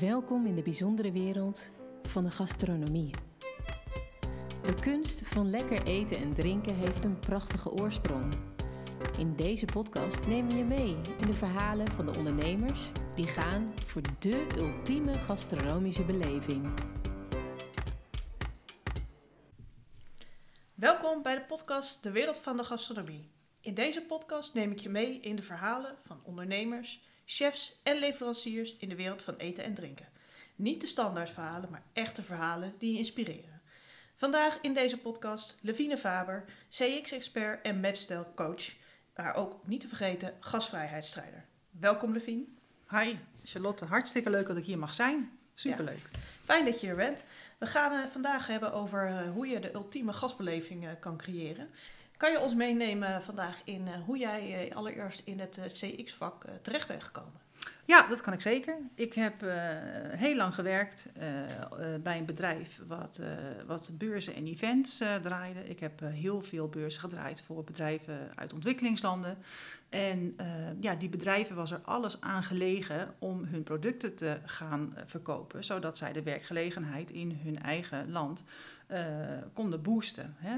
Welkom in de bijzondere wereld van de gastronomie. De kunst van lekker eten en drinken heeft een prachtige oorsprong. In deze podcast nemen we je mee in de verhalen van de ondernemers die gaan voor de ultieme gastronomische beleving. Welkom bij de podcast De Wereld van de Gastronomie. In deze podcast neem ik je mee in de verhalen van ondernemers, chefs en leveranciers in de wereld van eten en drinken. Niet de standaard verhalen, maar echte verhalen die je inspireren. Vandaag in deze podcast Levine Faber, CX-expert en Mapstyle coach, maar ook niet te vergeten gastvrijheidsstrijder. Welkom Levine. Hi Charlotte, hartstikke leuk dat ik hier mag zijn. Superleuk. Fijn dat je hier bent. We gaan het vandaag hebben over eh, hoe je de ultieme gasbeleving eh, kan creëren. Kan je ons meenemen vandaag in eh, hoe jij allereerst in het CX-vak terecht bent gekomen? Ja, dat kan ik zeker. Ik heb heel lang gewerkt bij een bedrijf wat, wat beurzen en events draaide. Ik heb heel veel beurzen gedraaid voor bedrijven uit ontwikkelingslanden. En ja, die bedrijven was er alles aan gelegen om hun producten te gaan verkopen, zodat zij de werkgelegenheid in hun eigen land konden boosten. Hè?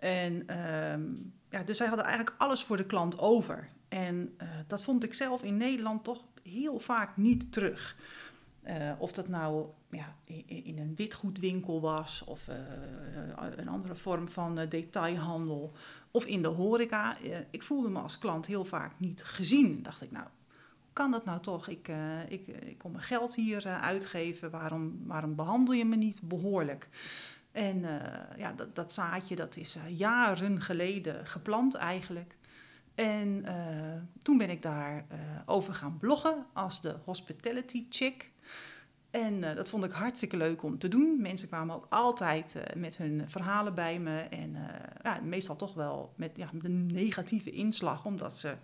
En ehm, ja, dus zij hadden eigenlijk alles voor de klant over. En uh, dat vond ik zelf in Nederland toch heel vaak niet terug. Uh, of dat nou ja, in, een witgoedwinkel was of uh, een andere vorm van detailhandel of in de horeca. ik voelde me als klant heel vaak niet gezien. Dacht ik, nou, kan dat nou toch? Ik, ik, ik kom mijn geld hier uitgeven. Waarom, waarom behandel je me niet behoorlijk? En uh, ja, dat, dat, zaadje dat is uh, jaren geleden geplant eigenlijk. En uh, toen ben ik daar over gaan bloggen als de hospitality chick. En dat vond ik hartstikke leuk om te doen. Mensen kwamen ook altijd met hun verhalen bij me. En ja, meestal toch wel met, ja, een negatieve inslag, omdat ze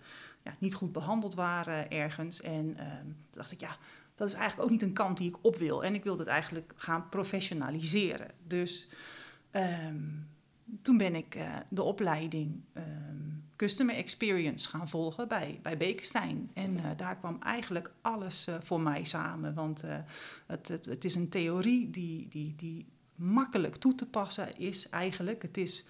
ja, niet goed behandeld waren ergens. En toen dacht ik, ja, dat is eigenlijk ook niet een kant die ik op wil. En ik wilde het eigenlijk gaan professionaliseren. Dus ehm, toen ben ik uh, de opleiding um, Customer Experience gaan volgen bij, bij Bekenstein. En uh, daar kwam eigenlijk alles uh, voor mij samen. Want het, het, het, is een theorie die, die, die makkelijk toe te passen is eigenlijk. Het is,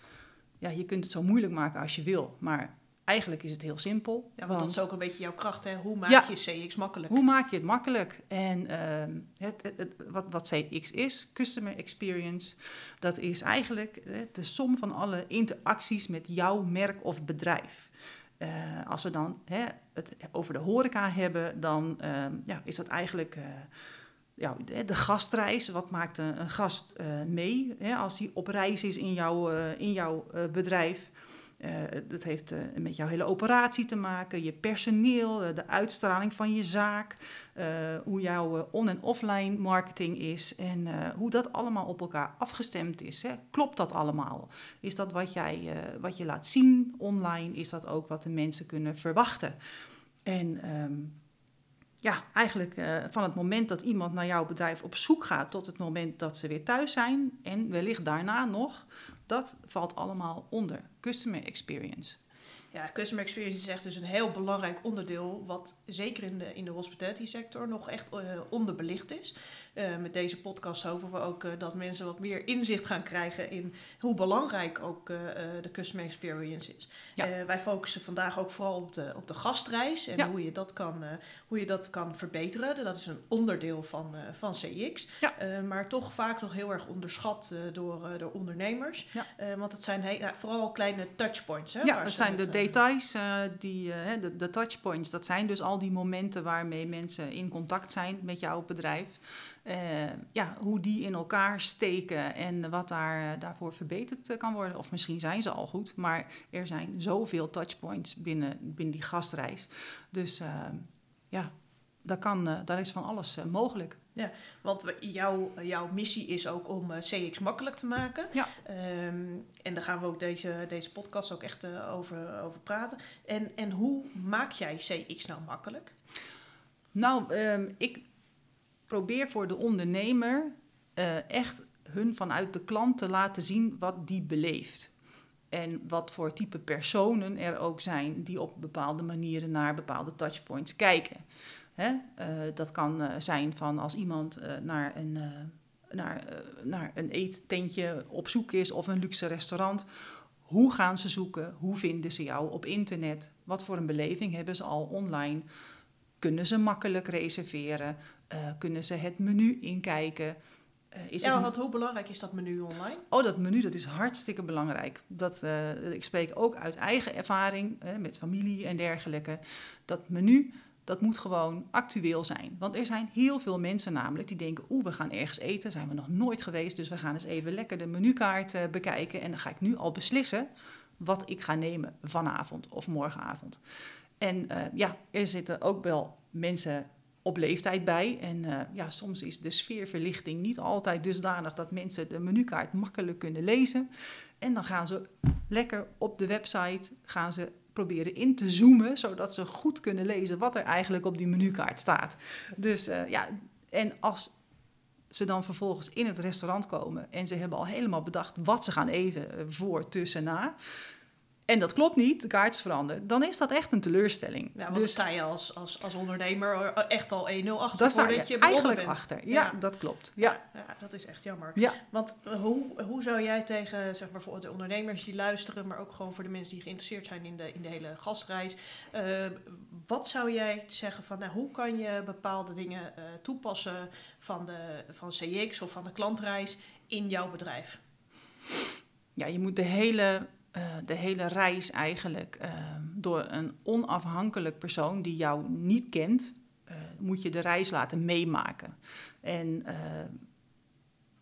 ja, je kunt het zo moeilijk maken als je wil. Maar Eigenlijk is het heel simpel. Ja, want, dat is ook een beetje jouw kracht, hè? Hoe maak je CX makkelijk? Hoe maak je het makkelijk? En uh, het, het, wat, wat CX is, Customer Experience, dat is eigenlijk de som van alle interacties met jouw merk of bedrijf. Uh, als we dan hè, het over de horeca hebben, dan uh, ja, is dat eigenlijk uh, ja, de gastreis. Wat maakt een, een gast mee hè, als hij op reis is in, jouw in jouw bedrijf? Uh, dat heeft uh, met jouw hele operatie te maken, je personeel, uh, de uitstraling van je zaak, hoe jouw on- en offline marketing is en hoe dat allemaal op elkaar afgestemd is. Hè. Klopt dat allemaal? Is dat wat, jij, wat je laat zien online? Is dat ook wat de mensen kunnen verwachten? En um, ja, eigenlijk van het moment dat iemand naar jouw bedrijf op zoek gaat tot het moment dat ze weer thuis zijn en wellicht daarna nog, dat valt allemaal onder customer experience. Ja, customer experience is echt dus een heel belangrijk onderdeel, wat zeker in de, in de hospitality sector nog echt uh, onderbelicht is. Uh, met deze podcast hopen we ook uh, dat mensen wat meer inzicht gaan krijgen in hoe belangrijk ook de customer experience is. Ja. wij focussen vandaag ook vooral op de, op de gastreis en ja. hoe, je dat kan, hoe je dat kan verbeteren. Dat is een onderdeel van, van CX, ja. maar toch vaak nog heel erg onderschat door, door ondernemers. want het zijn heel, vooral kleine touchpoints. Hè, ja, het zijn de details, die, de, de touchpoints, dat zijn dus al die momenten waarmee mensen in contact zijn met jouw bedrijf. Uh, ja, hoe die in elkaar steken en wat daar, daarvoor verbeterd kan worden. Of misschien zijn ze al goed, maar er zijn zoveel touchpoints binnen, binnen die gastreis. Dus ja, daar, kan, daar is van alles mogelijk. Ja, want jouw, jouw missie is ook om CX makkelijk te maken. Ja. Um, en daar gaan we ook deze, deze podcast ook echt over, over praten. En, en hoe maak jij CX nou makkelijk? Nou, um, ik probeer voor de ondernemer uh, echt hun vanuit de klant te laten zien wat die beleeft. En wat voor type personen er ook zijn die op bepaalde manieren naar bepaalde touchpoints kijken Hè? Eh, dat kan eh, zijn van als iemand eh, naar, een, eh, naar, eh, naar een eettentje op zoek is of een luxe restaurant. Hoe gaan ze zoeken? Hoe vinden ze jou op internet? Wat voor een beleving hebben ze al online? Kunnen ze makkelijk reserveren? Eh, kunnen ze het menu inkijken? Eh, is Ja, want hoe belangrijk is dat menu online? Oh, dat menu dat is hartstikke belangrijk. Dat, eh, ik spreek ook uit eigen ervaring met familie en dergelijke. Dat menu dat moet gewoon actueel zijn. Want er zijn heel veel mensen namelijk die denken... oeh, we gaan ergens eten, zijn we nog nooit geweest... dus we gaan eens even lekker de menukaart bekijken... en dan ga ik nu al beslissen wat ik ga nemen vanavond of morgenavond. En eh, ja, er zitten ook wel mensen op leeftijd bij. En eh, ja, soms is de sfeerverlichting niet altijd dusdanig dat mensen de menukaart makkelijk kunnen lezen. En dan gaan ze lekker op de website gaan ze proberen in te zoomen, zodat ze goed kunnen lezen wat er eigenlijk op die menukaart staat. Dus eh, ja, en als ze dan vervolgens in het restaurant komen en ze hebben al helemaal bedacht wat ze gaan eten voor, tussen, na. En dat klopt niet, de kaart is veranderd. Dan is dat echt een teleurstelling. Ja, want dan sta je als, als, als ondernemer echt al 1-0 achter daar sta je eigenlijk bent. achter. Ja, Ja. dat klopt. Ja. Ja, dat is echt jammer. Ja. Want eh, hoe, hoe zou jij tegen zeg maar, voor de ondernemers die luisteren, maar ook gewoon voor de mensen die geïnteresseerd zijn in de, in de hele gastreis, eh, wat zou jij zeggen van nou, hoe kan je bepaalde dingen eh, toepassen van, de, van CX of van de klantreis in jouw bedrijf? ja, je moet de hele, eh, de hele reis eigenlijk eh, door een onafhankelijk persoon die jou niet kent, eh, moet je de reis laten meemaken. En eh,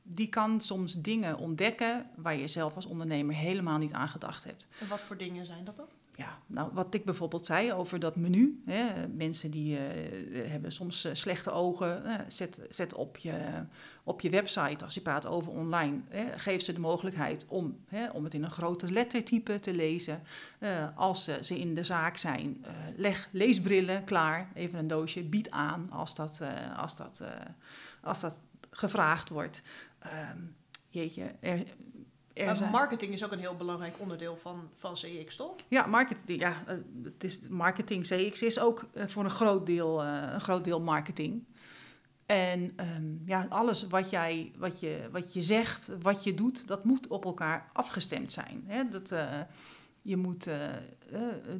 die kan soms dingen ontdekken waar je zelf als ondernemer helemaal niet aan gedacht hebt. En wat voor dingen zijn dat dan? Ja, nou, wat ik bijvoorbeeld zei over dat menu. Hè, mensen die eh, hebben soms eh, slechte ogen. eh, zet, zet op, je, op je website, als je praat over online, hè, geef ze de mogelijkheid om, hè, om het in een groter lettertype te lezen. Als ze, ze in de zaak zijn, leg leesbrillen klaar. Even een doosje, bied aan als dat, als dat, als dat gevraagd wordt. Ehm, jeetje, er, er Maar zijn... marketing is ook een heel belangrijk onderdeel van, van CX, toch? Ja, marketing, ja, eh, het is marketing. CX is ook eh, voor een groot deel, eh, een groot deel marketing. En ehm, ja, alles wat, jij, wat, je, wat je zegt, wat je doet, dat moet op elkaar afgestemd zijn. Hè? Dat, je moet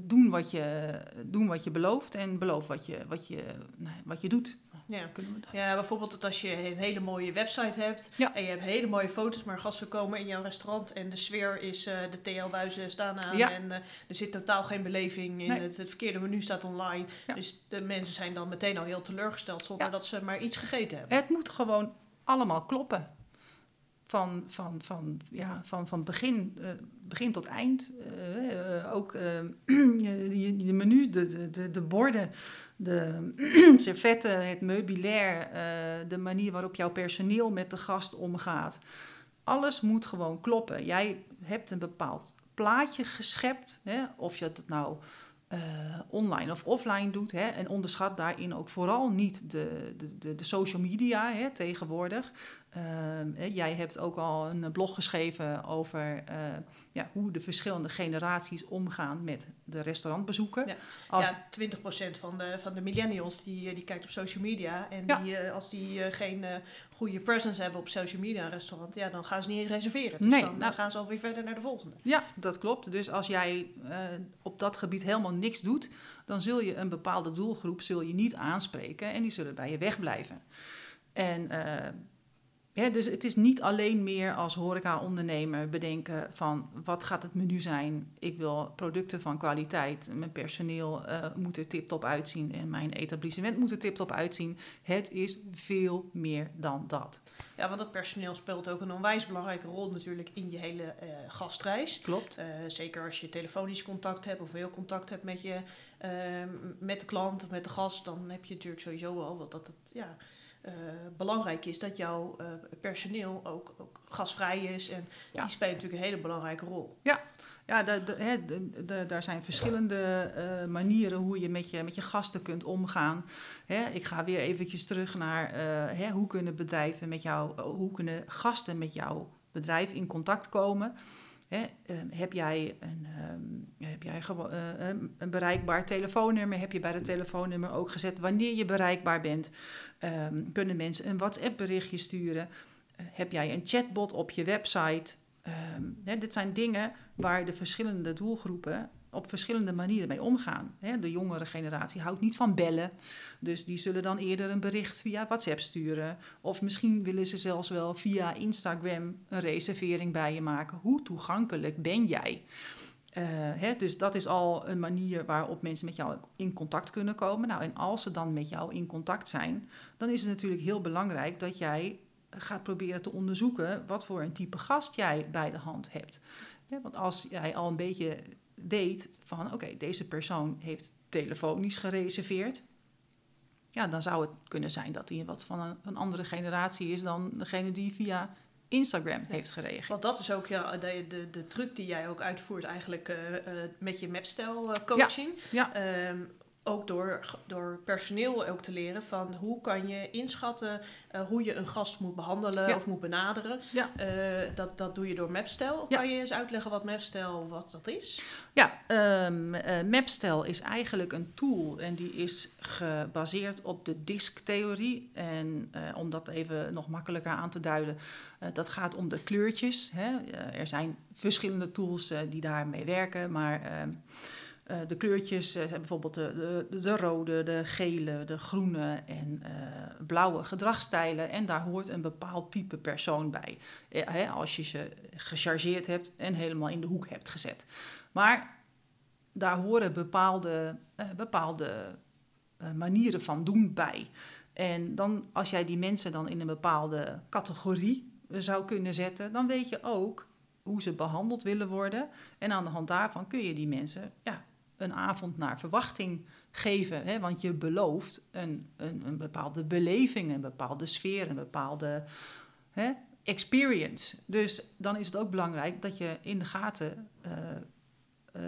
doen, wat je, doen wat je belooft en beloof wat je, wat je, nou, wat je doet. Ja. Kunnen we dat? Ja, bijvoorbeeld dat als je een hele mooie website hebt Ja. en je hebt hele mooie foto's, maar gasten komen in jouw restaurant en de sfeer is, eh, de TL-buizen staan aan Ja. en eh, er zit totaal geen beleving in, Nee. het, het verkeerde menu staat online. Dus de mensen zijn dan meteen al heel teleurgesteld zonder dat ze maar iets gegeten hebben. Het moet gewoon allemaal kloppen. Van, van, van, ja, van, van begin, eh, begin tot eind. Eh, eh, ook de, de menu, de, de, de, de borden, de servetten, het meubilair, de manier waarop jouw personeel met de gast omgaat. Alles moet gewoon kloppen. Jij hebt een bepaald plaatje geschept, hè, of je het nou online of offline doet. Hè, en onderschat daarin ook vooral niet de, de, de, de social media hè, tegenwoordig. Ehm, jij hebt ook al een blog geschreven over eh, ja, hoe de verschillende generaties omgaan met de restaurantbezoeken. Ja. Als, Ja, 20% van de, van de millennials die, eh, die kijkt op social media. En Ja. die, eh, als die eh, geen eh, goede presence hebben op social media een restaurant, ja, dan gaan ze niet eens reserveren. Dus Nee, dan, nou- gaan ze alweer verder naar de volgende. Ja, dat klopt. Dus als jij eh, op dat gebied helemaal niks doet, dan zul je een bepaalde doelgroep zul je niet aanspreken en die zullen bij je wegblijven. En eh, ja, dus het is niet alleen meer als horeca-ondernemer bedenken van wat gaat het menu zijn. Ik wil producten van kwaliteit. Mijn personeel eh, moet er tip-top uitzien en mijn etablissement moet er tip-top uitzien. Het is veel meer dan dat. Ja, want dat personeel speelt ook een onwijs belangrijke rol natuurlijk in je hele eh, gastreis. Klopt? Eh, zeker als je telefonisch contact hebt of veel contact hebt met, je, eh, met de klant of met de gast, dan heb je natuurlijk sowieso wel wat dat het ja, eh, belangrijk is dat jouw eh, personeel ook, ook gastvrij is. En Ja. die spelen natuurlijk een hele belangrijke rol. Ja, da- da- hè, de- de- daar zijn verschillende eh, manieren hoe je met, je met je gasten kunt omgaan. Hè, ik ga weer eventjes terug naar hè, hoe kunnen bedrijven met jou, hoe kunnen gasten met jouw bedrijf in contact komen. Ehm, heb jij, een, ehm, heb jij eh, een een bereikbaar telefoonnummer? Heb je bij het telefoonnummer ook gezet wanneer je bereikbaar bent? Ehm, kunnen mensen een WhatsApp-berichtje sturen? Eh, heb jij een chatbot op je website? Ehm, hè, dit zijn dingen waar de verschillende doelgroepen op verschillende manieren mee omgaan. De jongere generatie houdt niet van bellen, dus die zullen dan eerder een bericht via WhatsApp sturen. Of misschien willen ze zelfs wel via Instagram een reservering bij je maken. Hoe toegankelijk ben jij? Eh, dus dat is al een manier waarop mensen met jou in contact kunnen komen. Nou, en als ze dan met jou in contact zijn, dan is het natuurlijk heel belangrijk dat jij gaat proberen te onderzoeken wat voor een type gast jij bij de hand hebt. Want als jij al een beetje weet van oké, deze persoon heeft telefonisch gereserveerd. Ja, dan zou het kunnen zijn dat hij wat van een, een andere generatie is dan degene die via Instagram heeft gereageerd. Want dat is ook ja, de, de, de truc die jij ook uitvoert eigenlijk eh, eh, met je mapstijl eh, coaching. Ja. Ehm, ook door, door personeel ook te leren van hoe kan je inschatten eh, hoe je een gast moet behandelen Ja. of moet benaderen. Ja. Eh, dat, dat doe je door Mapstijl. Ja. Kan je eens uitleggen wat Mapstijl wat dat is? Ja, ehm eh, Mapstel is eigenlijk een tool en die is gebaseerd op de disktheorie. En om dat even nog makkelijker aan te duiden, dat gaat om de kleurtjes. Hè. Er zijn verschillende tools die daarmee werken, maar ehm, eh, de kleurtjes eh, zijn bijvoorbeeld de, de, de rode, de gele, de groene en eh, blauwe gedragsstijlen. En daar hoort een bepaald type persoon bij. Hè, als je ze gechargeerd hebt en helemaal in de hoek hebt gezet. Maar daar horen bepaalde, bepaalde manieren van doen bij. En dan, als jij die mensen dan in een bepaalde categorie zou kunnen zetten, dan weet je ook hoe ze behandeld willen worden. En aan de hand daarvan kun je die mensen ja, een avond naar verwachting geven. Hè? Want je belooft een, een, een bepaalde beleving, een bepaalde sfeer, een bepaalde hè, experience. Dus dan is het ook belangrijk dat je in de gaten eh, eh,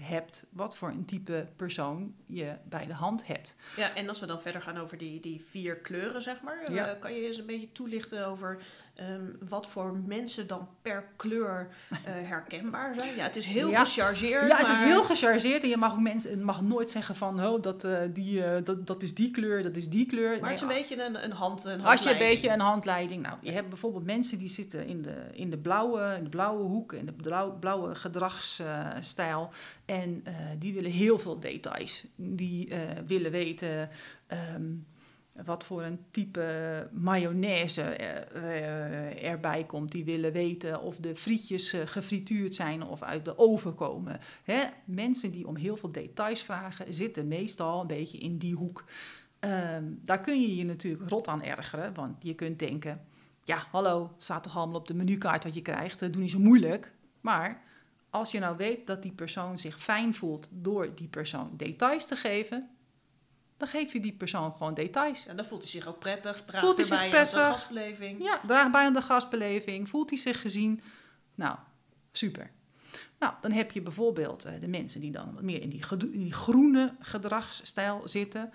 hebt wat voor een type persoon je bij de hand hebt. Ja, en als we dan verder gaan over die, die vier kleuren, zeg maar. eh, kan je eens een beetje toelichten over ehm, wat voor mensen dan per kleur eh, herkenbaar zijn? Ja, het is heel Ja. gechargeerd. Ja, het is heel gechargeerd en je mag, ook mensen, het mag nooit zeggen van oh, dat, eh, die, eh, dat, dat is die kleur, dat is die kleur. Maar Nee, het is een beetje een, een hand. Een Als je een beetje een handleiding. Nou, je hebt bijvoorbeeld mensen die zitten in de, in de, blauwe, in de blauwe hoek, in de blauwe, blauwe gedragsstijl. en die willen heel veel details. Die willen weten. ehm, wat voor een type mayonaise eh, eh, erbij komt. Die willen weten of de frietjes eh, gefrituurd zijn of uit de oven komen. Hè? Mensen die om heel veel details vragen, zitten meestal een beetje in die hoek. Ehm, daar kun je je natuurlijk rot aan ergeren, want je kunt denken... ja, hallo, staat toch allemaal op de menukaart wat je krijgt, doe niet zo moeilijk. Maar als je nou weet dat die persoon zich fijn voelt door die persoon details te geven... dan geef je die persoon gewoon details. Ja, dan voelt hij zich ook prettig. Draagt Voelt hij zich erbij aan prettig. gastbeleving. Ja, draagt bij aan de gastbeleving, voelt hij zich gezien. Nou, super. Nou, dan heb je bijvoorbeeld eh, de mensen die dan wat meer in die, gedo- in die groene gedragsstijl zitten.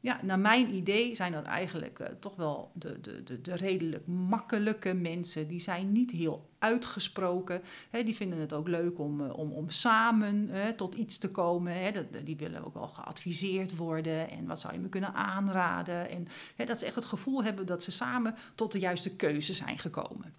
Ja, naar mijn idee zijn dat eigenlijk eh, toch wel de, de, de, de redelijk makkelijke mensen. Die zijn niet heel uitgesproken. Hè, die vinden het ook leuk om, eh, om, om samen hè, tot iets te komen. Hè. Die willen ook wel geadviseerd worden. En wat zou je me kunnen aanraden? En hè, dat ze echt het gevoel hebben dat ze samen tot de juiste keuze zijn gekomen.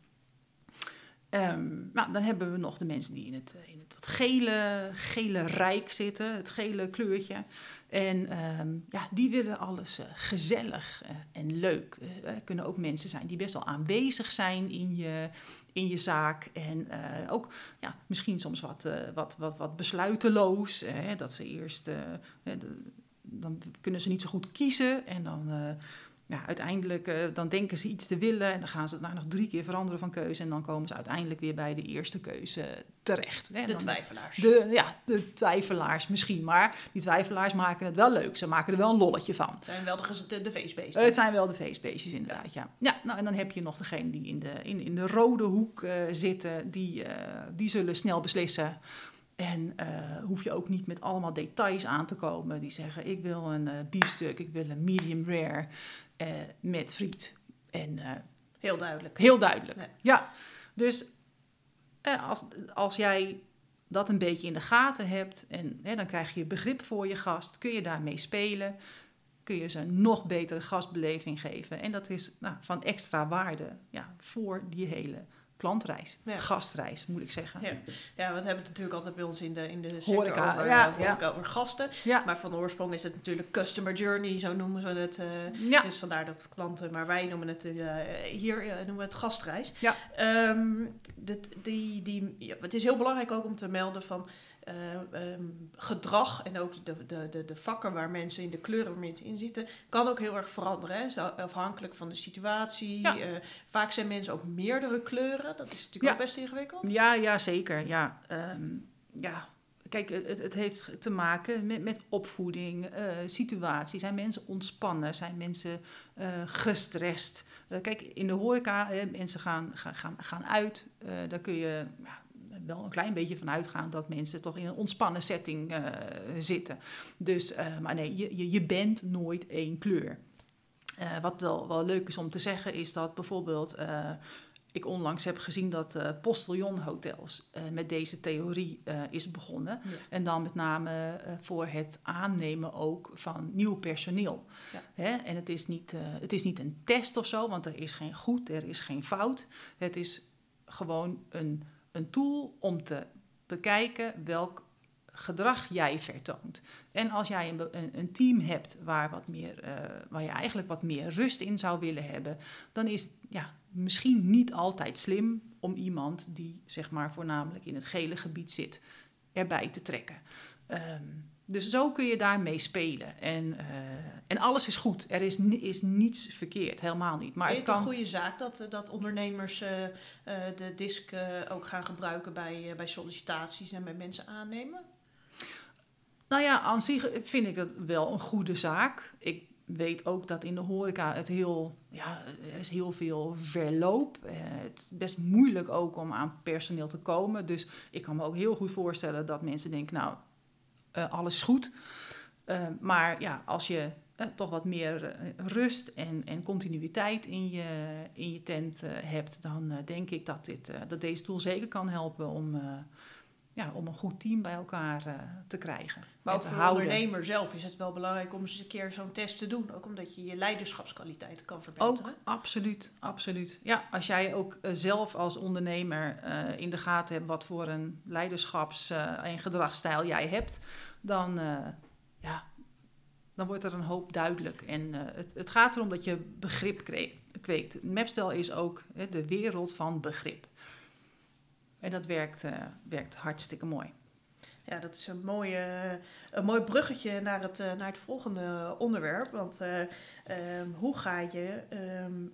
Ehm, nou, dan hebben we nog de mensen die in het, eh, in het wat gele, gele rijk zitten, het gele kleurtje. En ehm, ja, die willen alles eh, gezellig eh, en leuk. Er kunnen ook mensen zijn die best wel aanwezig zijn in je, in je zaak. En ook ja, misschien soms wat, wat, wat, wat besluiteloos. hè, dat ze eerst, dan kunnen ze niet zo goed kiezen. En dan ja, uiteindelijk eh, dan denken ze iets te willen. En dan gaan ze het nou nog drie keer veranderen van keuze. En dan komen ze uiteindelijk weer bij de eerste keuze terecht. Hè. De twijfelaars. de, ja, de twijfelaars misschien. Maar die twijfelaars maken het wel leuk. Ze maken er wel een lolletje van. zijn wel de, de, de feestbeesten. Het zijn wel de feestbeestjes inderdaad, ja. Ja, nou en dan heb je nog degene die in de, in, in de rode hoek eh, zitten. Die, eh, die zullen snel beslissen. En eh, hoef je ook niet met allemaal details aan te komen. Die zeggen, ik wil een biefstuk, ik wil een medium rare eh, met friet. En Heel duidelijk. Heel duidelijk. Ja. Ja, dus als, als jij dat een beetje in de gaten hebt en hè, dan krijg je begrip voor je gast, kun je daarmee spelen, kun je ze een nog betere gastbeleving geven. En dat is nou, van extra waarde ja, voor die hele klantreis, Ja. gastreis moet ik zeggen. Ja. ja, want we hebben het natuurlijk altijd bij ons in de, in de sector Horeca, over, ja, horeca, over gasten. Ja. Maar van oorsprong is het natuurlijk customer journey, zo noemen ze het. Ja. Dus vandaar dat klanten, maar wij noemen het eh, hier eh, noemen we het gastreis. Ja. Ehm, dit, die, die, ja, het is heel belangrijk ook om te melden van eh, ehm, gedrag en ook de, de, de, de vakken waar mensen in de kleuren waar mensen in zitten, kan ook heel erg veranderen. Hè? Afhankelijk van de situatie. Ja. Eh, vaak zijn mensen ook meerdere kleuren. Dat is natuurlijk Ja. ook best ingewikkeld. Ja, ja zeker. Ja, Ehm, ja. Kijk, het, het heeft te maken met, met opvoeding, eh, situatie. Zijn mensen ontspannen? Zijn mensen gestrest? Kijk, in de horeca, hè, mensen gaan, gaan, gaan, gaan uit. daar kun je ja, wel een klein beetje van uitgaan dat mensen toch in een ontspannen setting eh, zitten. Dus, eh, maar nee, je, je, je bent nooit één kleur. Eh, wat wel, wel leuk is om te zeggen, is dat bijvoorbeeld ik onlangs heb gezien dat eh postiljonhotels met deze theorie is begonnen. Ja. En dan met name voor het aannemen ook van nieuw personeel. Ja. Hè? En het is, niet, het is niet een test of zo, want er is geen goed, er is geen fout. Het is gewoon een, een tool om te bekijken welk gedrag jij vertoont. En als jij een, een team hebt waar, wat meer, eh, waar je eigenlijk wat meer rust in zou willen hebben, dan is het ja, misschien niet altijd slim om iemand die zeg maar voornamelijk in het gele gebied zit, erbij te trekken. Ehm, dus zo kun je daarmee spelen. En, eh, en alles is goed. Er is, is niets verkeerd, helemaal niet. Maar het het een kan. goede zaak dat, eh, dat ondernemers eh, de DISC ook gaan gebruiken bij, bij sollicitaties en bij mensen aannemen? Nou ja, aan zich vind ik het wel een goede zaak. Ik weet ook dat in de horeca het heel, ja, er is heel veel verloop. Eh, het is best moeilijk ook om aan personeel te komen. Dus ik kan me ook heel goed voorstellen dat mensen denken, nou, eh, alles is goed. Eh, maar ja, als je eh, toch wat meer rust en, en continuïteit in je, in je tent hebt, dan denk ik dat, dit, dat deze tool zeker kan helpen om, ja, om een goed team bij elkaar eh, te krijgen. Maar ook voor de ondernemer zelf is het wel belangrijk om eens een keer zo'n test te doen. Ook omdat je je leiderschapskwaliteiten kan Ook, verbeteren. absoluut, absoluut. Ja, als jij ook eh, zelf als ondernemer eh, in de gaten hebt wat voor een leiderschaps- en gedragsstijl jij hebt, dan, ja, dan wordt er een hoop duidelijk. En het, het gaat erom dat je begrip kweekt. Mapstel is ook de wereld van begrip. En dat werkt, eh, werkt hartstikke mooi. Ja, dat is een, mooie, een mooi bruggetje naar het, eh, naar het volgende onderwerp. Want eh, ehm, hoe ga je ehm,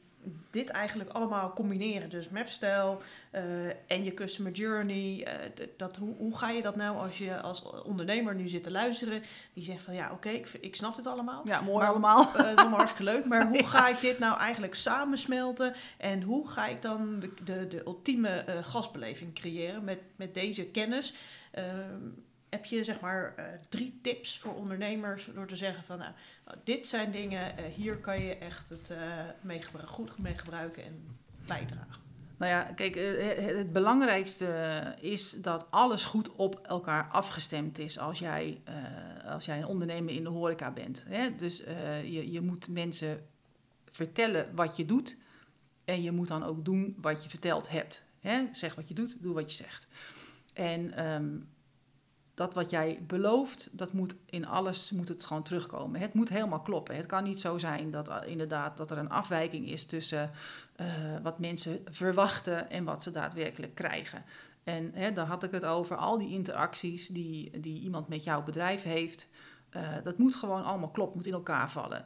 dit eigenlijk allemaal combineren? Dus mapstijl eh, en je customer journey. eh, dat, hoe, hoe ga je dat nou als je als ondernemer nu zit te luisteren? Die zegt van ja, oké, ik, ik snap dit allemaal. Ja, mooi Maar- allemaal. Dat is allemaal hartstikke leuk, maar hoe ga ik dit nou eigenlijk samensmelten? En hoe ga ik dan de, de, de ultieme gastbeleving creëren met, met deze kennis? Ehm, heb je zeg maar eh, drie tips voor ondernemers door te zeggen van nou, dit zijn dingen, eh, hier kan je echt het gebru- goed mee gebruiken en bijdragen. Nou ja, kijk, het, belangrijkste is dat alles goed op elkaar afgestemd is als jij, als jij een ondernemer in de horeca bent. Hè? Dus je, je moet mensen vertellen wat je doet en je moet dan ook doen wat je verteld hebt. Hè? Zeg wat je doet, doe wat je zegt. En ehm, dat wat jij belooft, dat moet in alles moet het gewoon terugkomen. Het moet helemaal kloppen. Het kan niet zo zijn dat eh, inderdaad dat er een afwijking is tussen eh, wat mensen verwachten en wat ze daadwerkelijk krijgen. En hè, daar had ik het over, al die interacties die, die iemand met jouw bedrijf heeft. eh, dat moet gewoon allemaal kloppen, moet in elkaar vallen.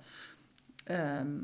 Ehm,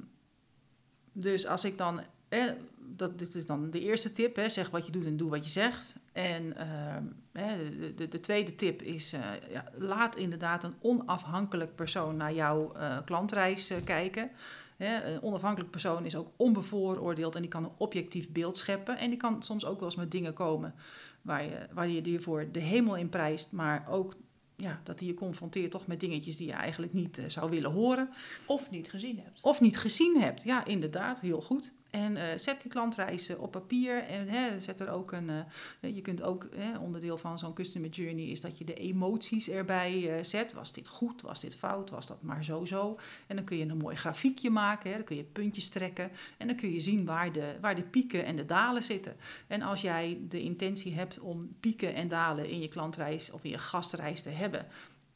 dus als ik dan, hè, dat, dit is dan de eerste tip, hè, zeg wat je doet en doe wat je zegt. En ehm, de, de, de tweede tip is, eh, ja, laat inderdaad een onafhankelijk persoon naar jouw eh, klantreis eh, kijken. Hè, een onafhankelijk persoon is ook onbevooroordeeld en die kan een objectief beeld scheppen. En die kan soms ook wel eens met dingen komen waar je, waar je je voor de hemel in prijst, maar ook ja, dat hij je confronteert toch met dingetjes die je eigenlijk niet eh, zou willen horen. Of niet gezien hebt. Of niet gezien hebt. Ja, inderdaad, heel goed. En eh, zet die klantreis op papier en hè, zet er ook een. Uh, je kunt ook, hè, onderdeel van zo'n customer journey is dat je de emoties erbij uh, zet. Was dit goed? Was dit fout? Was dat maar zo zo? En dan kun je een mooi grafiekje maken, hè, dan kun je puntjes trekken en dan kun je zien waar de, waar de pieken en de dalen zitten. En als jij de intentie hebt om pieken en dalen in je klantreis of in je gastreis te hebben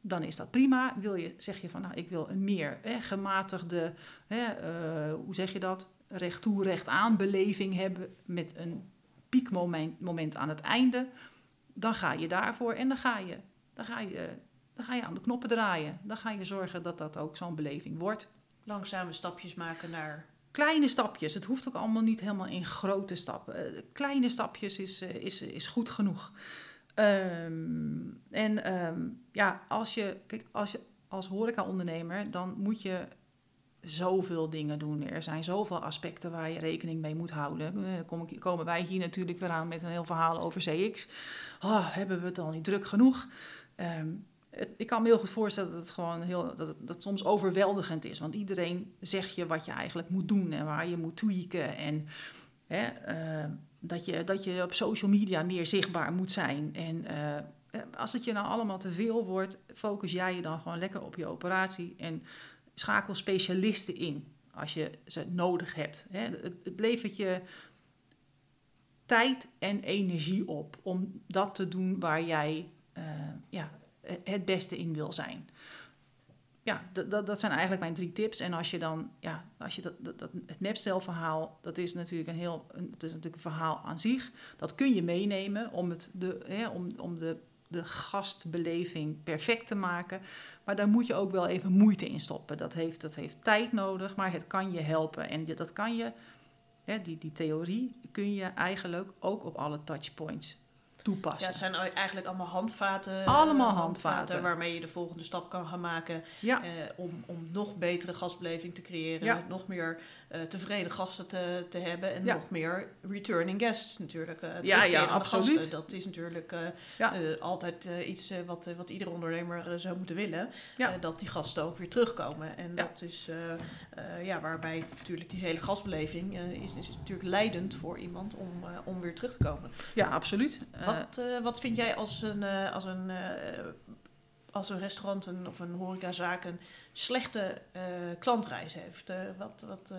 dan is dat prima. Wil je, zeg je van, nou, ik wil een meer hè, gematigde, hè, hoe zeg je dat, recht toe, recht aan beleving hebben met een piekmoment moment aan het einde, dan ga je daarvoor en dan ga je, dan ga je, dan ga je aan de knoppen draaien. Dan ga je zorgen dat dat ook zo'n beleving wordt. Langzame stapjes maken naar kleine stapjes. Het hoeft ook allemaal niet helemaal in grote stappen. Uh, kleine stapjes is, uh, is, is goed genoeg. Um, en um, ja, als je, kijk, als je als horeca-ondernemer, dan moet je zoveel dingen doen. Er zijn zoveel aspecten waar je rekening mee moet houden. Dan komen wij hier natuurlijk weer aan met een heel verhaal over CX. Oh, hebben we het al niet druk genoeg? Het, ik kan me heel goed voorstellen dat het gewoon heel, dat dat soms overweldigend is. Want iedereen zegt je wat je eigenlijk moet doen en waar je moet tweaken. En hè, uh, dat, je, dat je op social media meer zichtbaar moet zijn. En uh, als het je nou allemaal te veel wordt, focus jij je dan gewoon lekker op je operatie. En schakel specialisten in als je ze nodig hebt. Het, levert je tijd en energie op om dat te doen waar jij uh, ja, het beste in wil zijn. Ja, dat, dat, zijn eigenlijk mijn drie tips. En als je dan, ja, als je dat, dat, dat het mapstelverhaal, dat is natuurlijk een heel, het is natuurlijk een verhaal aan zich. Dat kun je meenemen om, het, de, hè, om, om de, de gastbeleving perfect te maken. Maar daar moet je ook wel even moeite in stoppen. Dat heeft, dat heeft tijd nodig, maar het kan je helpen. En dat kan je, hè, die, die theorie kun je eigenlijk ook op alle touchpoints toepassen. Ja, het zijn eigenlijk allemaal handvaten. Allemaal handvaten. handvaten waarmee je de volgende stap kan gaan maken. Ja. Eh, om, om nog betere gastbeleving te creëren. Ja. Nog meer uh, tevreden gasten te, te hebben. En ja. nog meer returning guests natuurlijk. Uh, ja, ja, absoluut. Gasten. Dat is natuurlijk altijd iets wat, wat iedere ondernemer zou moeten willen. dat die gasten ook weer terugkomen. En dat is ja, waarbij natuurlijk die hele gastbeleving is, is natuurlijk leidend voor iemand om, om weer terug te komen. Ja, absoluut. Wat, wat vind jij als een, als een, als een restaurant een, of een horecazaak een slechte klantreis heeft? wat, wat,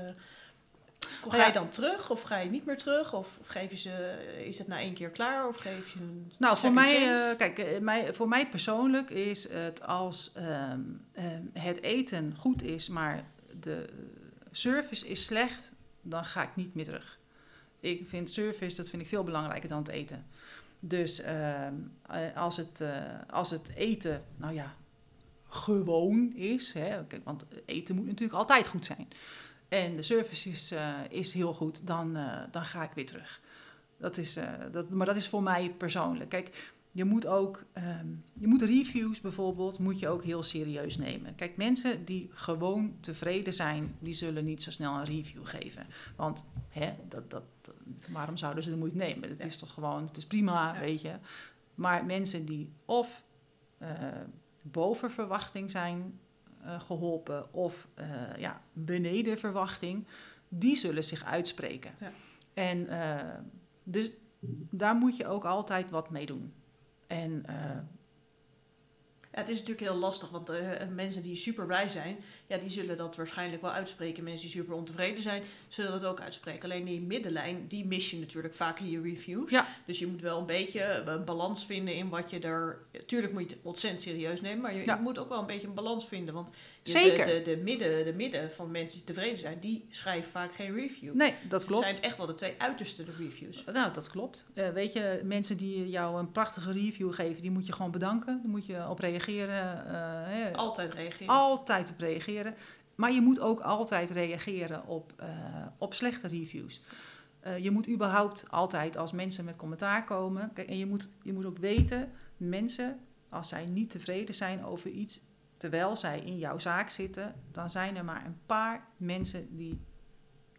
ga je dan terug of ga je niet meer terug? Of, of geef je ze, is het na één keer klaar of geef je een Nou, voor mij, kijk, mij, voor mij persoonlijk is het als um, um, het eten goed is, maar de service is slecht, dan ga ik niet meer terug. Ik vind service, dat vind ik veel belangrijker dan het eten. Dus uh, als, het, uh, als het eten, nou ja, gewoon is, hè, want eten moet natuurlijk altijd goed zijn. En de service is, uh, is heel goed, dan, dan ga ik weer terug. Dat is, dat, maar dat is voor mij persoonlijk. Kijk, je moet ook, um, je moet reviews bijvoorbeeld, moet je ook heel serieus nemen. Kijk, mensen die gewoon tevreden zijn, die zullen niet zo snel een review geven. Want hè, dat, dat, waarom zouden ze de moeite nemen? Het is toch gewoon, het is prima, weet je. Maar mensen die of uh, boven verwachting zijn uh, geholpen of uh, ja, beneden verwachting, die zullen zich uitspreken. Ja. En dus daar moet je ook altijd wat mee doen. En ja, het is natuurlijk heel lastig, want uh, mensen die super blij zijn, ja, die zullen dat waarschijnlijk wel uitspreken. Mensen die super ontevreden zijn, zullen dat ook uitspreken. Alleen die middenlijn, die mis je natuurlijk vaak in je reviews. Ja. Dus je moet wel een beetje een balans vinden in wat je daar... Tuurlijk moet je het ontzettend serieus nemen, maar je, ja. je moet ook wel een beetje een balans vinden. Want Zeker. De, de, de, midden, de midden van mensen die tevreden zijn, die schrijven vaak geen review. Nee, dat klopt. Het zijn echt wel de twee uiterste de reviews. Nou, dat klopt. Uh, weet je, mensen die jou een prachtige review geven, die moet je gewoon bedanken. Daar moet je op reageren. Uh, altijd reageren. Altijd op reageren. Maar je moet ook altijd reageren op, uh, op slechte reviews. Uh, je moet überhaupt altijd als mensen met commentaar komen. Kijk, en je moet, je moet ook weten, mensen, als zij niet tevreden zijn over iets, terwijl zij in jouw zaak zitten, dan zijn er maar een paar mensen die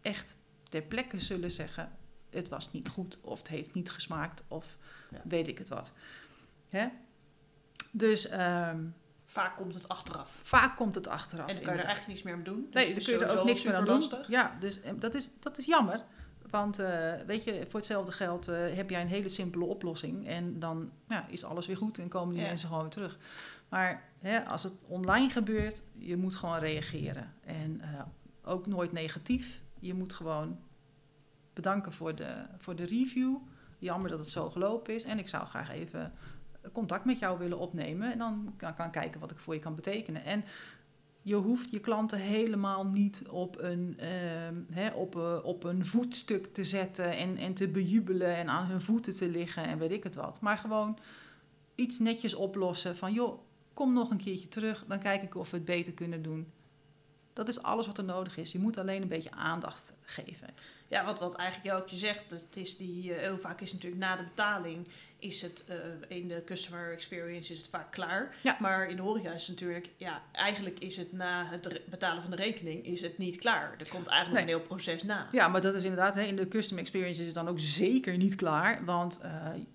echt ter plekke zullen zeggen: het was niet goed, of het heeft niet gesmaakt, of ja. weet ik het wat. Hè? Dus. Um, vaak komt het achteraf. Vaak komt het achteraf. en dan kan je er eigenlijk niets meer aan doen. Dus Nee, is kun je er ook niks meer aan doen. Ja, dus eh, dat is, dat is jammer. Want eh, weet je, voor hetzelfde geld eh, heb jij een hele simpele oplossing. En dan ja, is alles weer goed en komen die Ja. mensen gewoon weer terug. Maar hè, als het online gebeurt, je moet gewoon reageren. En ook nooit negatief. Je moet gewoon bedanken voor de, voor de review. Jammer dat het zo gelopen is. En ik zou graag even contact met jou willen opnemen. En dan kan, kan kijken wat ik voor je kan betekenen. En je hoeft je klanten helemaal niet op een, ehm, hè, op, eh, op een voetstuk te zetten en, en te bejubelen en aan hun voeten te liggen en weet ik het wat. Maar gewoon iets netjes oplossen van joh, kom nog een keertje terug, dan kijk ik of we het beter kunnen doen. Dat is alles wat er nodig is. Je moet alleen een beetje aandacht geven. Ja, wat, wat eigenlijk ook je zegt, het is die, eh, heel vaak is natuurlijk na de betaling, is het eh, in de customer experience is het vaak klaar. Ja. Maar in de horeca is het natuurlijk, ja, eigenlijk is het na het betalen van de rekening, is het niet klaar. Er komt eigenlijk Nee. een heel proces na. Ja, maar dat is inderdaad, hè, in de custom experience is het dan ook zeker niet klaar, want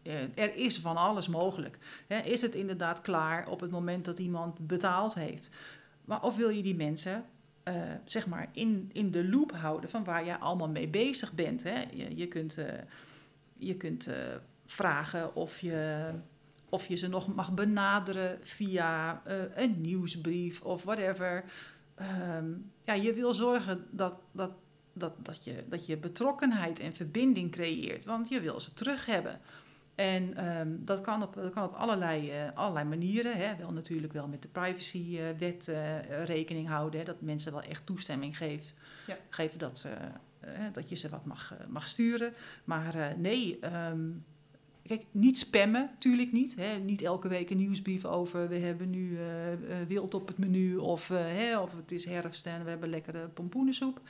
eh, er is van alles mogelijk. Hè, is het inderdaad klaar op het moment dat iemand betaald heeft? Maar of wil je die mensen, eh, zeg maar, in, in de loop houden van waar jij allemaal mee bezig bent? Hè? Je, je kunt, eh, je kunt eh, vragen of je, of je ze nog mag benaderen via een nieuwsbrief of whatever. Ehm, ja, je wil zorgen dat, dat dat, dat, je, dat je betrokkenheid en verbinding creëert. Want je wil ze terug hebben. En ehm, dat kan op, dat kan op allerlei, eh, allerlei manieren. Hè. Wel natuurlijk wel met de privacywet eh rekening houden. Hè. Dat mensen wel echt toestemming geeft, Ja. geven dat, ze, eh, dat je ze wat mag, eh, mag sturen. Maar eh, nee, ehm, kijk, niet spammen, natuurlijk niet. Hè. Niet elke week een nieuwsbrief over... we hebben nu eh, eh, wild op het menu of, eh, hè, of het is herfst en we hebben lekkere pompoenensoep.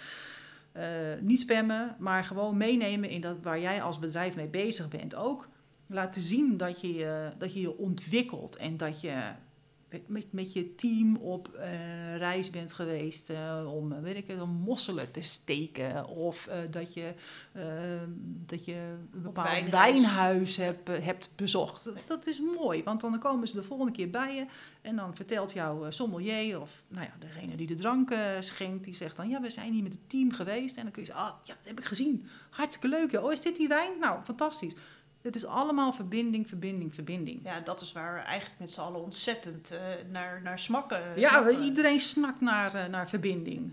Eh, niet spammen, maar gewoon meenemen in dat waar jij als bedrijf mee bezig bent. Ook laten zien dat je je, dat je, je ontwikkelt en dat je met, met je team op eh, reis bent geweest eh, om, eh, weet ik het, om mosselen te steken. Of dat, je, eh, dat je een bepaald wijnhuis hebt, hebt bezocht. Dat, dat is mooi, want dan komen ze de volgende keer bij je en dan vertelt jouw sommelier of nou ja, degene die de drank schenkt, die zegt dan, ja, we zijn hier met het team geweest. En dan kun je zeggen, ah, ja, dat heb ik gezien. Hartstikke leuk. Oh, is dit die wijn? Nou, fantastisch. Het is allemaal verbinding, verbinding, verbinding. Ja, dat is waar we eigenlijk met z'n allen ontzettend eh, naar, naar smakken. Ja, we- snappen. iedereen snakt naar, eh, naar verbinding.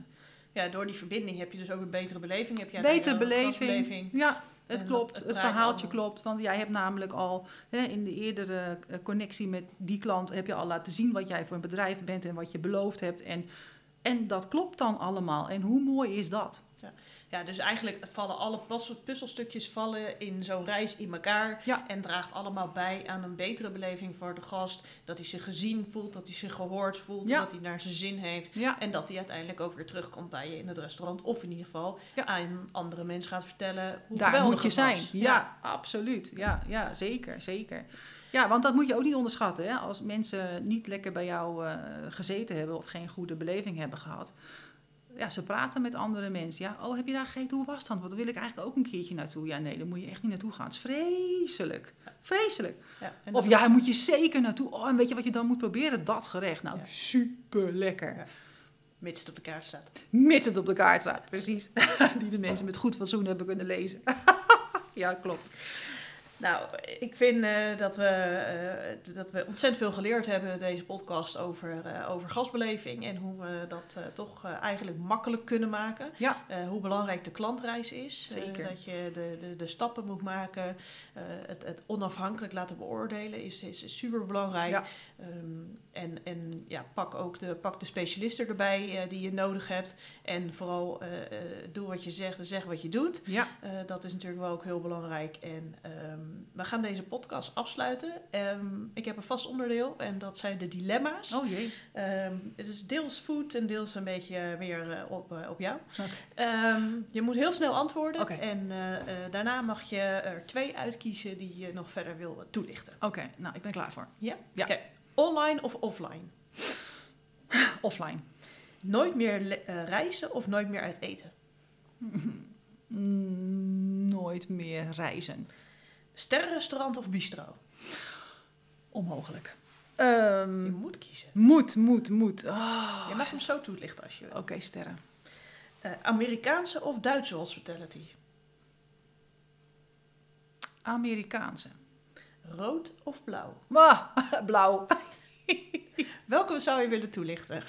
ja, door die verbinding heb je dus ook een betere beleving. Heb je Betere beleving. Ja, het En klopt. het verhaaltje allemaal. klopt. Want jij hebt namelijk al hè, in de eerdere eh, connectie met die klant... heb je al laten zien wat jij voor een bedrijf bent en wat je beloofd hebt. En, en dat klopt dan allemaal. En hoe mooi is dat? Ja, dus eigenlijk vallen alle puzzel- puzzelstukjes vallen in zo'n reis in elkaar. Ja. En draagt allemaal bij aan een betere beleving voor de gast. Dat hij zich gezien voelt, dat hij zich gehoord voelt, Ja. dat hij naar zijn zin heeft. Ja, En dat hij uiteindelijk ook weer terugkomt bij je in het restaurant. Of in ieder geval aan andere mensen gaat vertellen hoe daar moet je zijn. Ja, absoluut. Ja, ja, zeker, zeker. Ja, want dat moet je ook niet onderschatten. Hè? Als mensen niet lekker bij jou eh, gezeten hebben of geen goede beleving hebben gehad. Ja, ze praten met andere mensen. Ja, oh, heb je daar gegeten? Hoe was dan? Want daar wil ik eigenlijk ook een keertje naartoe. Ja, nee, daar moet je echt niet naartoe gaan. Het is vreselijk. Vreselijk. Ja, Of dat- ja, daar moet je zeker naartoe. Oh, en weet je wat je dan moet proberen? Dat gerecht. Nou, Ja. super lekker. Ja. Mits het op de kaart staat. Mits het op de kaart staat, precies. Die de mensen met goed fatsoen hebben kunnen lezen. ja, klopt. Nou, ik vind eh, dat, we, eh, dat we ontzettend veel geleerd hebben deze podcast over, eh, over gasbeleving. En hoe we dat toch eigenlijk makkelijk kunnen maken. Ja. Hoe belangrijk de klantreis is. Zeker. dat je de, de, de stappen moet maken. Het, het onafhankelijk laten beoordelen is, is, super belangrijk. Ja. En en ja, pak ook de, pak de specialisten erbij eh, die je nodig hebt. En vooral eh, eh, doe wat je zegt en zeg wat je doet. Ja, dat is natuurlijk wel ook heel belangrijk. En ehm, we gaan deze podcast afsluiten. Ehm, ik heb een vast onderdeel en dat zijn de dilemma's. oh jee. Ehm, het is deels food en deels een beetje weer eh, op, op jou. Oké. Ehm, je moet heel snel antwoorden. Oké. En daarna mag je er twee uitkiezen die je nog verder wil toelichten. Oké, nou, ik ben klaar voor. Ja? Ja. Online of offline? Offline. Nooit meer eh, reizen of nooit meer uit eten? Mm, nooit meer reizen. Sterrenrestaurant of bistro? Onmogelijk. Ehm, Je moet kiezen. moet, moet, moet. Oh. Je mag hem zo toelichten als je wil. Oké, sterren. Eh, Amerikaanse of Duitse hospitality? Amerikaanse. Rood of blauw? Ah, blauw. Welke zou je willen toelichten?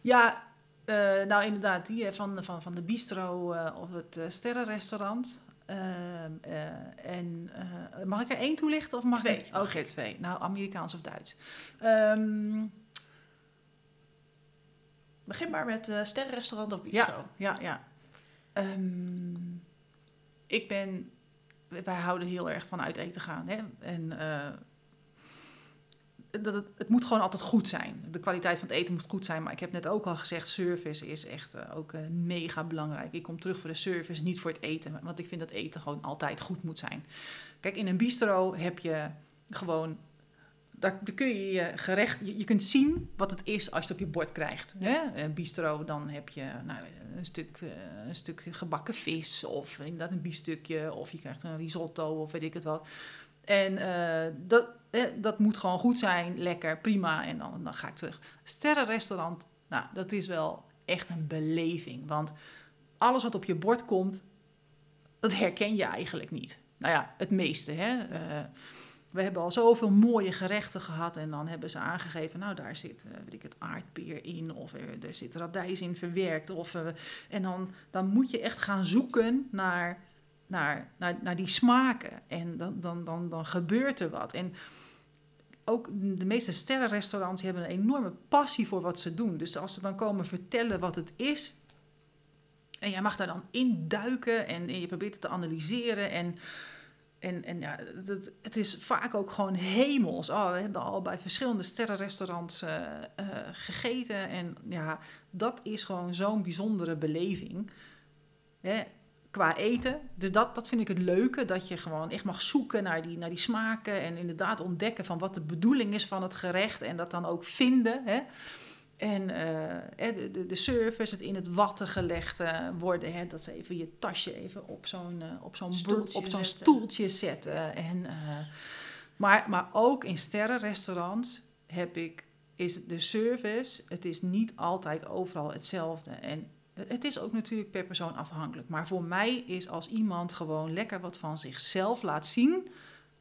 Ja, eh, nou inderdaad, die eh, van, van, van de bistro eh, of het sterrenrestaurant. En mag ik er één toelichten of mag Twee, ik? Oké, twee. Nou, Amerikaans of Duits. Ehm, Begin maar met sterrenrestaurant of bistro. ja, ja. Ehm, ik ben, wij houden heel erg van uit eten gaan. Hè? En eh, dat het, het moet gewoon altijd goed zijn. De kwaliteit van het eten moet goed zijn. Maar ik heb net ook al gezegd, service is echt eh, ook eh, mega belangrijk. Ik kom terug voor de service, niet voor het eten. Want ik vind dat eten gewoon altijd goed moet zijn. Kijk, in een bistro heb je gewoon... Daar, kun je je gerecht... Je, kunt zien wat het is als je het op je bord krijgt. Hè? Een bistro, dan heb je nou, een, stuk, eh, een stuk gebakken vis... of inderdaad een biefstukje... of je krijgt een risotto of weet ik het wat... En eh, dat, eh, dat moet gewoon goed zijn, lekker, prima. En dan, dan ga ik terug. Sterrenrestaurant, nou, dat is wel echt een beleving. Want alles wat op je bord komt, dat herken je eigenlijk niet. Nou ja, het meeste. Hè? Eh, we hebben al zoveel mooie gerechten gehad. En dan hebben ze aangegeven, nou daar zit eh, weet ik het, aardbeer in. Of er, zit radijs in verwerkt. Of, eh, en dan, dan moet je echt gaan zoeken naar naar, naar, naar die smaken. En dan, dan, dan, dan gebeurt er wat. En ook de meeste sterrenrestaurants hebben een enorme passie voor wat ze doen. Dus als ze dan komen vertellen wat het is. En jij mag daar dan induiken en, en je probeert het te analyseren. En, en, en ja, het, is vaak ook gewoon hemels. Oh, we hebben al bij verschillende sterrenrestaurants eh, eh, gegeten. En ja, dat is gewoon zo'n bijzondere beleving. Hè? qua eten. Dus dat, dat vind ik het leuke, dat je gewoon echt mag zoeken naar die, naar die smaken en inderdaad ontdekken van wat de bedoeling is van het gerecht en dat dan ook vinden. Hè. En eh, de, de, de service, het in het watten gelegd eh, worden, hè, dat ze even je tasje even op zo'n uh, op zo'n Stoeltje op zo'n zetten. stoeltje zetten. En, uh, maar, maar ook in sterrenrestaurants heb ik, is de service, het is niet altijd overal hetzelfde. En het is ook natuurlijk per persoon afhankelijk. Maar voor mij is als iemand gewoon lekker wat van zichzelf laat zien,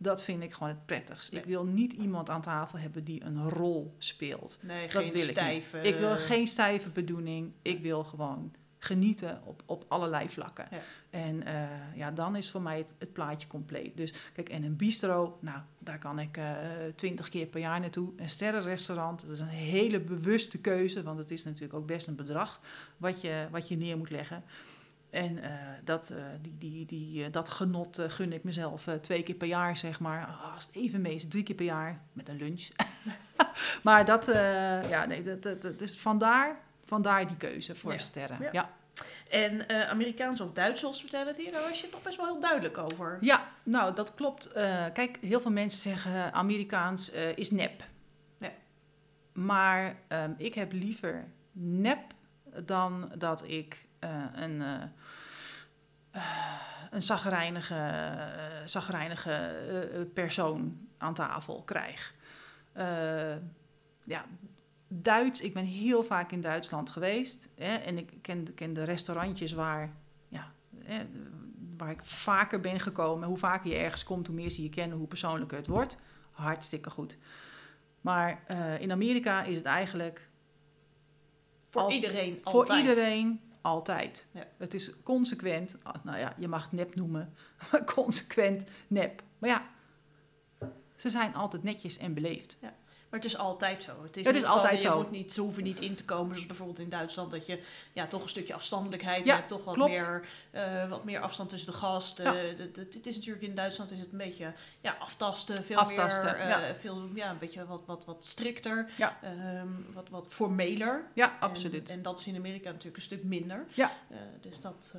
dat vind ik gewoon het prettigst. Nee. Ik wil niet iemand aan tafel hebben die een rol speelt. Nee, Dat geen wil ik niet. stijve... Ik wil geen stijve bedoeling. Ik wil gewoon genieten op, op allerlei vlakken. Ja. En eh, ja, dan is voor mij het, het plaatje compleet. Dus kijk, en een bistro, nou, daar kan ik twintig keer per jaar naartoe. Een sterrenrestaurant, dat is een hele bewuste keuze, want het is natuurlijk ook best een bedrag wat je, wat je neer moet leggen. En uh, dat, uh, die, die, die, uh, dat genot gun ik mezelf twee keer per jaar, zeg maar. Oh, als het even mee is, drie keer per jaar met een lunch. maar dat, ja, nee, dat, dat, dat is vandaar, vandaar die keuze voor Ja. sterren. Ja. Ja. En eh Amerikaanse of Duitse hospitality, daar was je toch best wel heel duidelijk over. Ja, nou dat klopt. Eh, kijk, heel veel mensen zeggen Amerikaans eh, is nep. Ja. Maar ehm, ik heb liever nep dan dat ik eh, een, eh, eh, een zagrijnige, eh, zagrijnige eh, eh, persoon aan tafel krijg. Eh, ja, Duits, ik ben heel vaak in Duitsland geweest. Hè, en ik ken, ken de restaurantjes waar, ja, hè, waar ik vaker ben gekomen. Hoe vaker je ergens komt, hoe meer ze je kennen, hoe persoonlijker het wordt. Hartstikke goed. Maar eh, in Amerika is het eigenlijk Voor Al- iedereen voor altijd. iedereen altijd. Ja. Het is consequent, ah, nou ja, je mag het nep noemen, maar consequent nep. Maar ja, ze zijn altijd netjes en beleefd. Maar het is altijd zo. Het is, Het van, altijd je zo. Moet niet, ze hoeven niet in te komen, zoals bijvoorbeeld in Duitsland, dat je ja, toch een stukje afstandelijkheid Ja, hebt. Toch wat klopt. meer, eh, wat meer afstand tussen de gast. Ja. Eh, Het is natuurlijk in Duitsland is het een beetje ja, aftasten. Veel Aftasten, meer, ja. veel, ja, een beetje wat, wat, wat strikter. Ja. ehm, wat, wat formeler. Ja, En- absoluut. En, dat is in Amerika natuurlijk een stuk minder. Ja. Dus dat,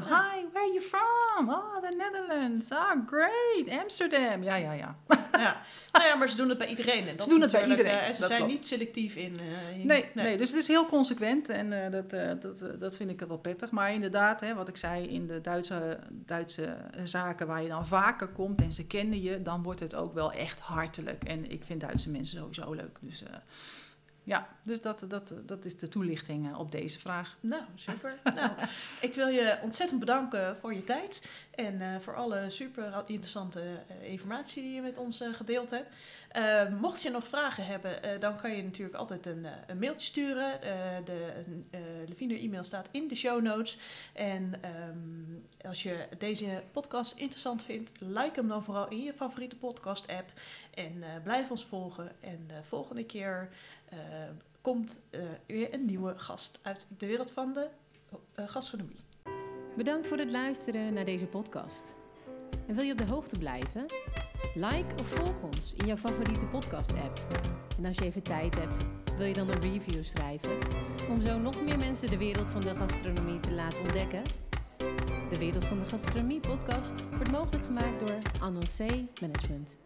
Hi, where are you from? Oh, the Netherlands. Ah, great. Amsterdam. Ja, ja, ja. Ja. Nou ja, maar ze doen het bij iedereen. En dat Ze doen het bij iedereen, eh, ze dat zijn klopt. niet selectief in... eh, in- Nee, nee. dus het is heel consequent en eh, dat, dat, dat vind ik wel prettig. Maar inderdaad, hè, wat ik zei, in de Duitse, Duitse zaken waar je dan vaker komt en ze kennen je, dan wordt het ook wel echt hartelijk. En ik vind Duitse mensen sowieso leuk. Dus ja, dus dat, dat, dat is de toelichting eh, op deze vraag. Nou, super. nou, ik wil je ontzettend bedanken voor je tijd en eh, voor alle super interessante eh, informatie die je met ons gedeeld hebt. Mocht je nog vragen hebben, dan kan je natuurlijk altijd een, een mailtje sturen. De Leviner e-mail staat in de show notes. En ehm, als je deze podcast interessant vindt, like hem dan vooral in je favoriete podcast app. En blijf ons volgen. En de volgende keer komt eh, weer een nieuwe gast uit de wereld van de eh, gastronomie. Bedankt voor het luisteren naar deze podcast. En wil je op de hoogte blijven? Like of volg ons in jouw favoriete podcast-app. En als je even tijd hebt, wil je dan een review schrijven? Om zo nog meer mensen de wereld van de gastronomie te laten ontdekken? De Wereld van de Gastronomie podcast wordt mogelijk gemaakt door Annoncé Management.